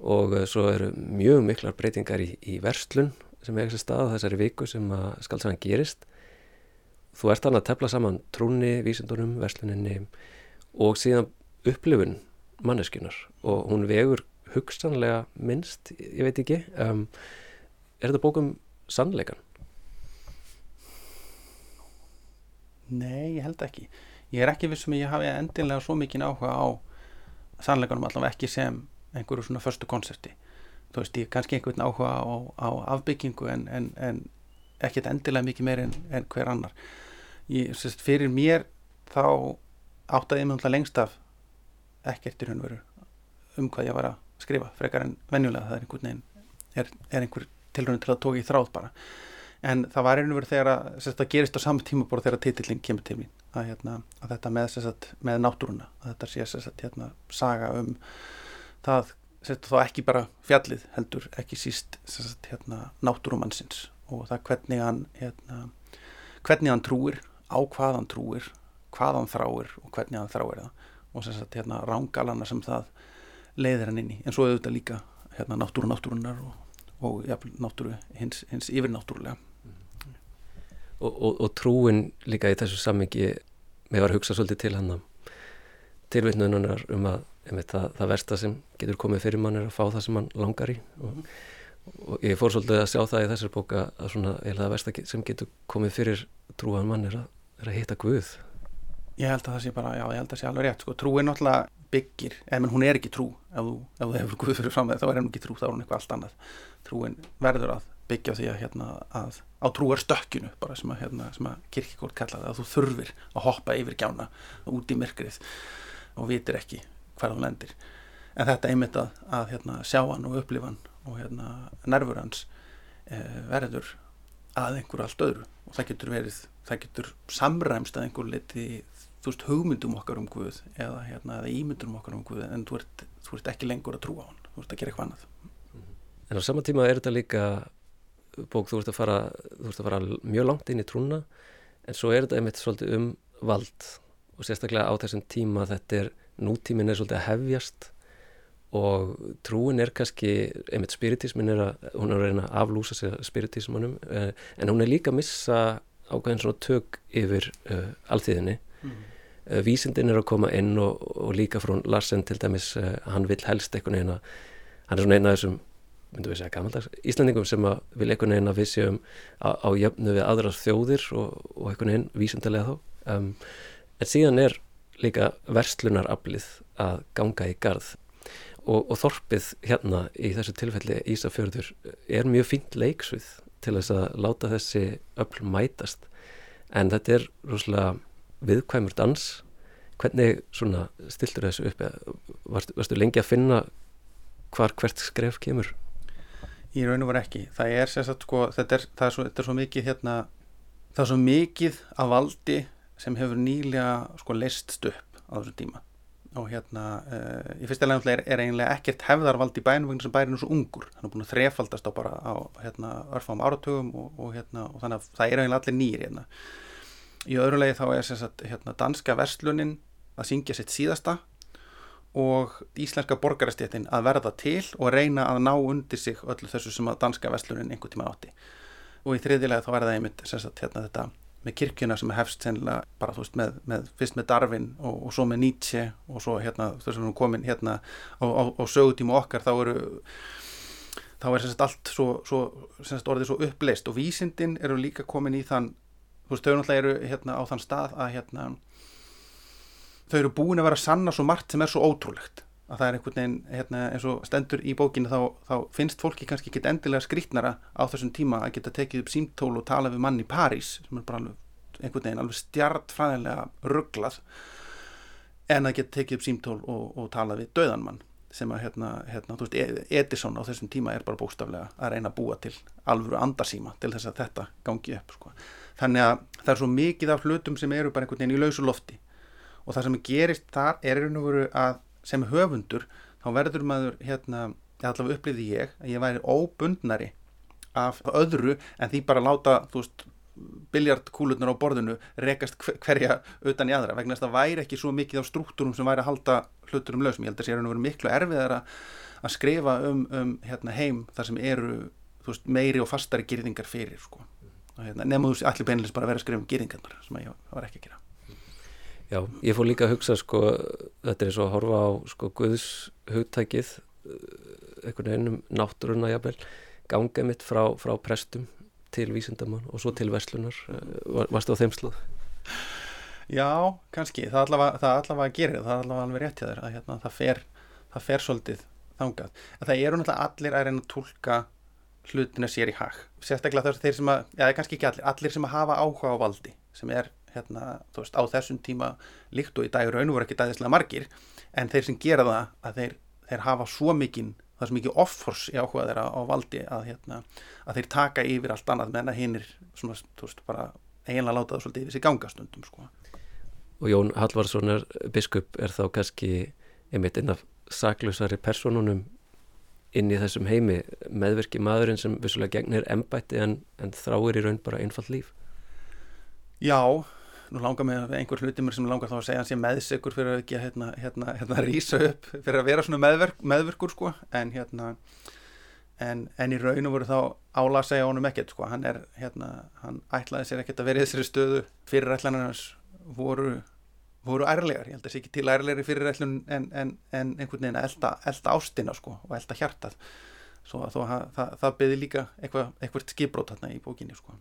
Og uh, svo eru mjög miklar breytingar í, í verslun sem er þessi stað þessari viku sem að skaldsagan gerist. Þú ert þannig að tefla saman trúni, vísindunum, versluninni og síðan upplifun manneskunar og hún vegur hugsanlega minnst, ég veit ekki um, er þetta bókum sannleikan? Nei, ég held ekki. Ég er ekki vissum að ég hafi endilega svo mikið áhuga á sannleikanum allavega ekki sem einhverju svona förstu konserti. Þú veist, ég er kannski einhvern áhuga á, á afbyggingu en, en, en ekkert endilega mikið meir en, en hver annar. Ég, sérst, fyrir mér þá áttaði ég mjög lengst af ekkert í raun veru um hvað ég var að skrifa frekar en venjulega það er einhvern veginn er, er einhver tilröndin til að tóka í þráð bara. En það var einhvern veru þegar að þetta gerist á saman tíma bara þegar titillin kemur til mín að, hérna, að þetta með, sagt, með náttúruna að þetta sé sagt, hérna, saga um það sagt, þá ekki bara fjallið heldur ekki síst hérna, náttúrumannsins og það hvernig hann hérna, hvernig hann trúir á hvað hann trúir hvað hann þráir og hvernig hann þráir það og sem sagt hérna rángalana sem það leiðir hann inn í. En svo auðvitað líka hérna náttúru náttúrunar og, og ja, náttúru hins, hins yfirnáttúrulega. Og, og, og trúin líka í þessu sammingi með var að hugsa svolítið til hann tilvittnunar um að það, það versta sem getur komið fyrir mann er að fá það sem mann langar í. Og, og ég fór svolítið að sjá það í þessar bóka að svona, eða það versta sem getur komið fyrir trúan mann er að, er að hitta Guð Ég held að það sé bara, já ég held að það sé alveg rétt sko, trú er náttúrulega byggir, en hún er ekki trú. Ef þú, ef þú hefur Guð fyrir fram með þá er henn ekki trú, þá er hún eitthvað allt annað. Trúin verður að byggja því að, hérna, að á trúar stökkinu bara sem að, hérna, að kirkikórt kallaði að þú þurfir að hoppa yfir gjána út í myrkrið og vitir ekki hver hún lendir. En þetta einmitt að, að hérna, sjá hann og upplifa hann og hérna, nervur hans eh, verður að einhver allt öðru. Og það getur verið, það getur samræmst að einhver liti þú veist, hugmyndum okkar um Guð eða, hérna, eða ímyndum okkar um Guð en þú ert, þú ert ekki lengur að trúa á hann þú ert að gera eitthvað annað. En á sama tíma er þetta líka bók, þú ert að fara, ert að fara mjög langt inn í trúna en svo er þetta einmitt svolítið um vald og sérstaklega á þessum tíma þetta er, nútímin er svolítið að hefjast og trúin er kannski, einmitt spiritismin er að, hún er að reyna að aflúsa sig spiritismanum, eh, en hún er líka að missa ákveðin svona tök yfir uh, alltíðinni mm. Uh, vísindin er að koma inn og, og líka frá Larsen til dæmis uh, hann vil helst einhvern veginn að hann er svona eina af þessum myndum við segja gammaldags Íslandingum sem að vil einhvern veginn að við séum á, á jöfnu við aðrar þjóðir og, og einhvern veginn vísindilega þá. Um, en síðan er líka verslunaraflið að ganga í garð og, og þorpið hérna í þessu tilfelli Ísafjörður er mjög fínt leiksvið til þess að láta þessi öll mætast. En þetta er rosalega viðkvæmur dans. Hvernig svona stiltur þessu upp? Varstu, varstu lengi að finna hvar hvert skref kemur? Í raun og var ekki. Það er sérstaklega sko, þetta svo, þetta er svo mikið hérna, það er svo mikið af valdi sem hefur nýlega sko leist upp á þessu tíma. Og hérna uh, í fyrsta leginn er, er eiginlega ekkert hefðarvald í bænum vegna sem bærin er svo ungur. Hann er búin að þrefaldast á bara á hérna, örfam áratugum og, og, hérna, og þannig að það er eiginlega allir nýr hérna í öðru legi þá er sagt, hérna, danska verslunin að syngja sitt síðasta og íslenska borgarastéttin að verða til og reyna að ná undir sig öllu þessu sem að danska verslunin einhvern tíma átti. Og í þriðilega þá verða einmitt sagt, hérna, þetta með kirkjuna sem hefst sennilega bara þú veist með, með fyrst með Darwin og, og svo með Nietzsche og svo hérna þess að við erum komin hérna á, á, á sögutíma okkar þá eru þá er semst allt svo, svo semst orðið svo uppleist og vísindin eru líka komin í þann þú veist þau náttúrulega eru hérna á þann stað að hérna þau eru búin að vera að sanna svo margt sem er svo ótrúlegt að það er einhvern veginn hérna, eins og stendur í bókinu þá, þá finnst fólki kannski ekki endilega skrítnara á þessum tíma að geta tekið upp símtól og tala við mann í París sem er bara alveg, einhvern veginn alveg stjartfræðilega rugglað en að geta tekið upp símtól og, og tala við döðanmann sem að hérna, hérna, þú veist, e- Edison á þessum tíma er bara bókstaflega að reyna að búa til alvöru andarsíma til þess að þetta gangi upp sko. Þannig að það er svo mikið af hlutum sem eru bara einhvern veginn í lausu lofti og það sem gerist þar er einhvern veginn að sem höfundur þá verður maður hérna, allavega upplýði ég að ég væri óbundnari af öðru en því bara láta þú veist biljardkúlurnar á borðinu rekast hverja utan í aðra vegna þess að það væri ekki svo mikið á struktúrum sem væri að halda hluturum lausum. Ég held að það sé að vera miklu erfiðar að skrifa um, um hérna, heim þar sem eru veist, meiri og fastari gyrðingar fyrir sko. Hérna, nefnum þú allir beinleins bara að vera að skrifa um gyrðingarnar sem ég var ekki að gera. Já, ég fór líka að hugsa sko, þetta er svo að horfa á sko Guðs hugtækið einhvern veginn um náttúruna jafnvel, ganga mitt frá, frá prestum til vísindamann og svo til verslunar Var, varstu á þeimsluð? Já, kannski, það allavega, það allavega gerir það, allavega alveg rétt hjá þér að hérna, það, fer, það fer svolítið þangað en það eru náttúrulega allir að reyna að tólka hlutina sér í hag sérstaklega þess að þeir sem að, já kannski ekki allir allir sem að hafa áhuga á valdi sem er hérna, þú veist, á þessum tíma líkt og í dag raun og voru ekki dæðislega margir en þeir sem gera það að þeir, þeir hafa svo mikinn það er svo mikið offors í áhuga þeirra á valdi að, hérna, að þeir taka yfir allt annað menna hinnir svona, þú veist, bara eiginlega láta það svolítið yfir sig gangastundum sko. Og Jón Hallvarsson er biskup er þá kannski einmitt inn af saklusari personunum inn í þessum heimi meðverki maðurinn sem vissulega gegnir embætti en, en þráir í raun bara einfall líf? Já, nú langar mig einhver hluti mér sem langar þá að segja hans ég meðsegur fyrir að ekki hérna, hérna, hérna rýsa upp fyrir að vera svona meðverk, meðverkur sko. En hérna en, en í raun og voru þá ála að segja honum ekkert sko, hann er hérna hann ætlaði sér ekkert að vera í þessari stöðu. Fyrir ætlanarnas voru voru ærlegar, ég held að það sé ekki til ærlegri fyrir ætlun en, en, en einhvern veginn að elda, elda ástina sko og elda hjartað. Svo að það, það, það beði líka eitthvað, eitthvað skiprót hérna í bókinni sko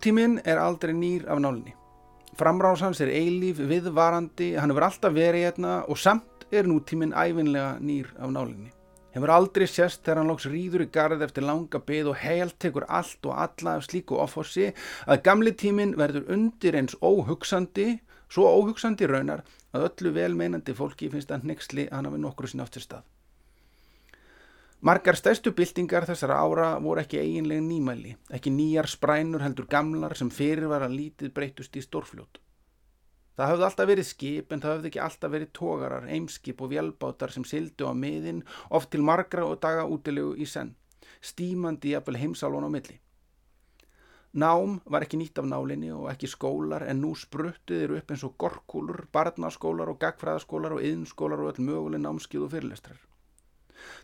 Nútíminn er aldrei nýr af nálinni. Framrás hans er eilíf, viðvarandi, hann hefur alltaf verið hérna og samt er nútíminn æfinlega nýr af nálinni. Hefur aldrei sérst þegar hann lóks rýður í garð eftir langa byð og heilt tekur allt og alla af slíku ofossi að gamli tíminn verður undir eins óhugsandi, svo óhugsandi raunar að öllu velmeinandi fólki finnst að nexli hann hafi nokkru sín aftur stað. Margar stæstu byltingar þessara ára voru ekki eiginlega nýmæli, ekki nýjar sprænur heldur gamlar sem fyrir var að lítið breytust í stórfljót. Það hafði alltaf verið skip en það hafði ekki alltaf verið tógarar, eimskip og vjálbátar sem sildu á miðin, oft til margra og daga útilegu í senn, stímandi jafnvel heimsálun á milli. Nám var ekki nýtt af nálinni og ekki skólar en nú spruttuðir upp eins og gorkúlur, barnaskólar og gagfræðaskólar og yðnskólar og öll möguleg námskið og fyrirlestrar.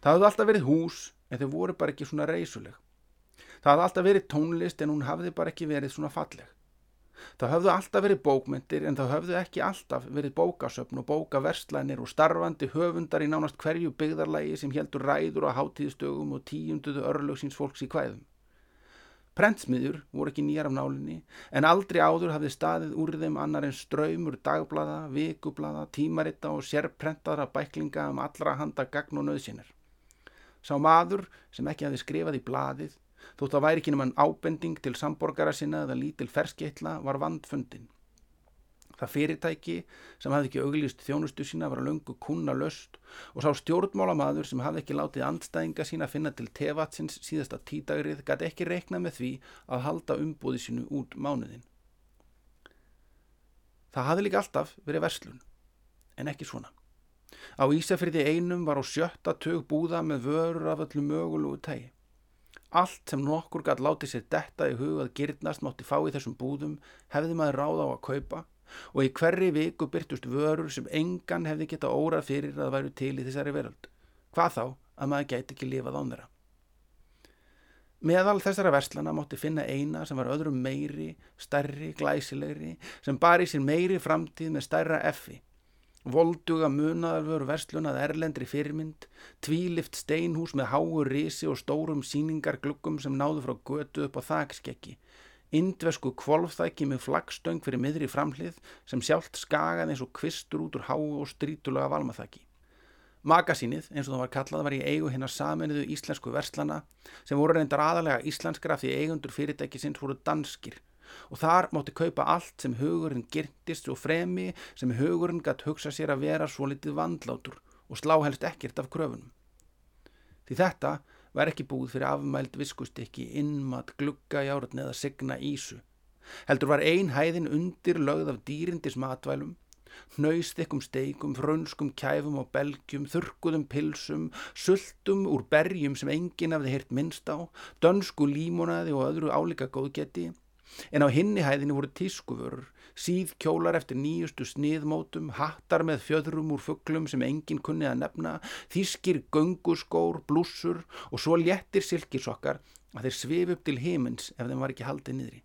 Það hafði alltaf verið hús en þau voru bara ekki svona reysuleg. Það hafði alltaf verið tónlist en hún hafði bara ekki verið svona falleg. Það hafði alltaf verið bókmyndir en það hafði ekki alltaf verið bókasöfn og bókaverslænir og starfandi höfundar í nánast hverju byggðarlægi sem heldur ræður á hátíðstögum og tíunduðu örlöksins fólks í kvæðum. Prentsmiður voru ekki nýjar af nálinni en aldrei áður hafði staðið úr þeim annar en ströymur dagblada, vikublada, tímaritta og sérprentaðra bæklinga um allra handa gagn og nöðsynir. Sá maður sem ekki hafði skrifað í bladið þótt að væri ekki hann ábending til samborgara sinna eða lítil ferskeitla var vandfundin. Það fyrirtæki sem hafði ekki auglýst þjónustu sína var að löngu kuna löst og sá stjórnmálamadur sem hafði ekki látið andstæðinga sína finna til tevatsins síðasta tídagrið gæti ekki reikna með því að halda umbúði sínu út mánuðin. Það hafði líka alltaf verið verslun, en ekki svona. Á Ísafriði einum var á sjötta tög búða með vörur af öllu mögulegu tægi. Allt sem nokkur gæti látið sér detta í hug að gyrnast mátti fá í þessum búðum hefði maður ráð á að kaupa og í hverri viku byrtust vörur sem engan hefði geta órað fyrir að væru til í þessari veröld. Hvað þá að maður gæti ekki lifað án þeirra. Meðal þessara verslana mátti finna eina sem var öðrum meiri, stærri, glæsilegri, sem bar í sér meiri framtíð með stærra effi. Volduga munaðalvöru verslunað erlendri fyrirmynd, tvílift steinhús með háur risi og stórum síningar gluggum sem náðu frá götu upp á þakskekki, indvesku kvolfþæki með flagstöng fyrir miðri framhlið sem sjálft skagaði eins og kvistur út úr háu og strítulega valmaþæki. Magasínið, eins og það var kallað, var í eigu hennar saminuðu íslensku verslana sem voru reyndar aðalega íslenskra því eigundur fyrirtæki sinns voru danskir og þar mátti kaupa allt sem hugurinn girtist og fremi sem hugurinn gætt hugsa sér að vera svo litið vandlátur og slá helst ekkert af kröfunum. Því þetta var ekki búið fyrir afmæld viskustykki, innmat, glugga, járn eða signa ísu. Heldur var ein hæðin undir lögð af dýrindis matvælum, hnaustikkum steikum, frönskum kæfum og belgjum, þurkuðum pilsum, sultum úr berjum sem enginn hafði hirt minnst á, dönsku límonaði og öðru álika góðgeti, en á hinni hæðinu voru tískuförur, síð kjólar eftir nýjustu sniðmótum, hattar með fjöðrum úr fugglum sem enginn kunni að nefna, þískir gönguskór, blúsur og svo léttir silkisokkar að þeir svif upp til himins ef þeim var ekki haldið niðri.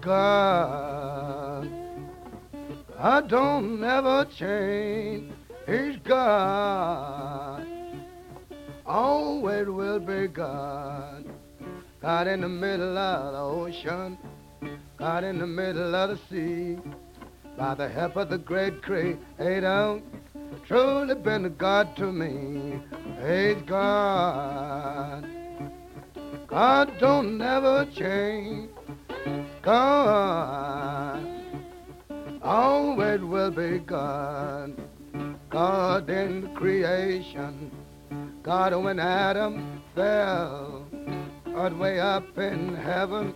God, I don't never change. He's God, always will be God. God in the middle of the ocean, God in the middle of the sea. By the help of the great Creator, truly been a God to me. He's God. God don't never change. God always will be God. God in creation. God when Adam fell. God way up in heaven.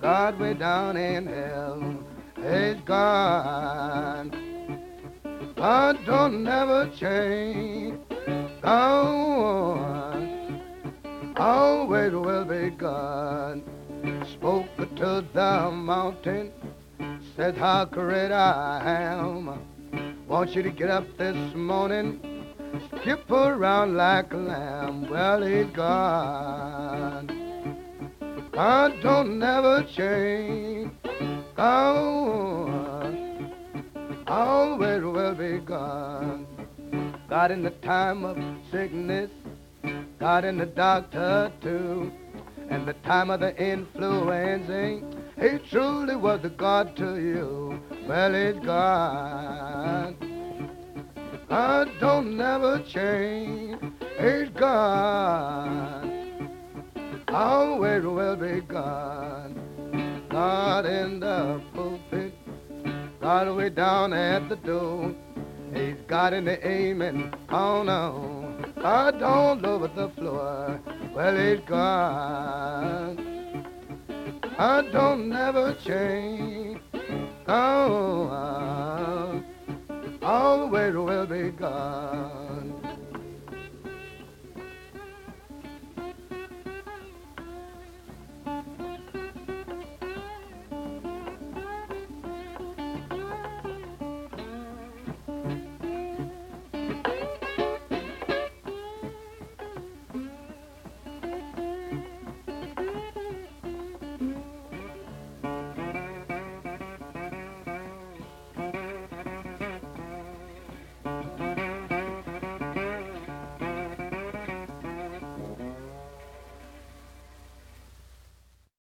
God way down in hell. Is God. God don't never change. God always will be God spoke to the mountain, said how great I am. Want you to get up this morning, skip around like a lamb. Well, he's God. God don't never change. God always will be God. God in the time of sickness, God in the doctor too and the time of the influenza. He truly was the God to you. Well, it's God. God don't never change. He's God. Always will be God. God in the pulpit. God way down at the door. He's God in the amen. Oh no. God all over the floor. Well, it's God. I don't never change. Oh, I always will be God.